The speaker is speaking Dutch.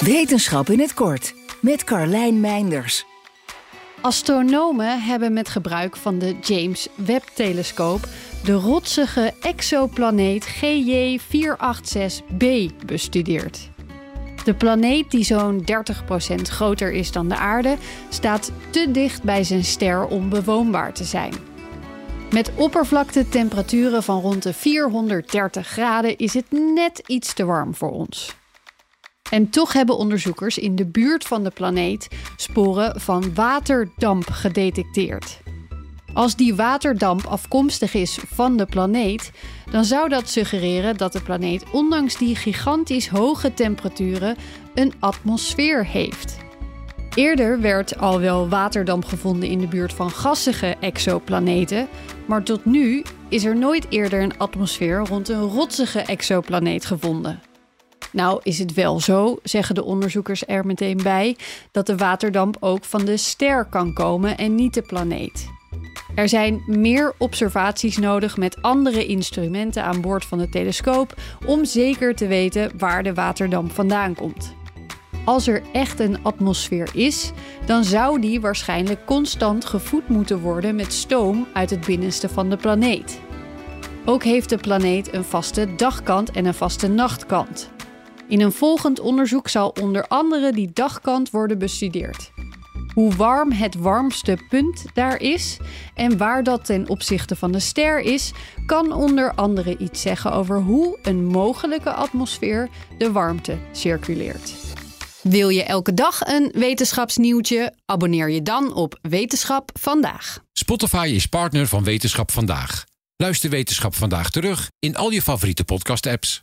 Wetenschap in het kort met Carlijn Meinders. Astronomen hebben met gebruik van de James Webb-telescoop de rotsige exoplaneet GJ486b bestudeerd. De planeet, die zo'n 30% groter is dan de aarde, staat te dicht bij zijn ster om bewoonbaar te zijn. Met oppervlaktetemperaturen van rond de 430 graden is het net iets te warm voor ons. En toch hebben onderzoekers in de buurt van de planeet sporen van waterdamp gedetecteerd. Als die waterdamp afkomstig is van de planeet, dan zou dat suggereren dat de planeet ondanks die gigantisch hoge temperaturen een atmosfeer heeft. Eerder werd al wel waterdamp gevonden in de buurt van gassige exoplaneten, maar tot nu is er nooit eerder een atmosfeer rond een rotsige exoplaneet gevonden. Nou is het wel zo, zeggen de onderzoekers er meteen bij, dat de waterdamp ook van de ster kan komen en niet de planeet. Er zijn meer observaties nodig met andere instrumenten aan boord van de telescoop om zeker te weten waar de waterdamp vandaan komt. Als er echt een atmosfeer is, dan zou die waarschijnlijk constant gevoed moeten worden met stoom uit het binnenste van de planeet. Ook heeft de planeet een vaste dagkant en een vaste nachtkant. In een volgend onderzoek zal onder andere die dagkant worden bestudeerd. Hoe warm het warmste punt daar is en waar dat ten opzichte van de ster is, kan onder andere iets zeggen over hoe een mogelijke atmosfeer de warmte circuleert. Wil je elke dag een wetenschapsnieuwtje? Abonneer je dan op Wetenschap vandaag. Spotify is partner van Wetenschap vandaag. Luister Wetenschap vandaag terug in al je favoriete podcast-apps.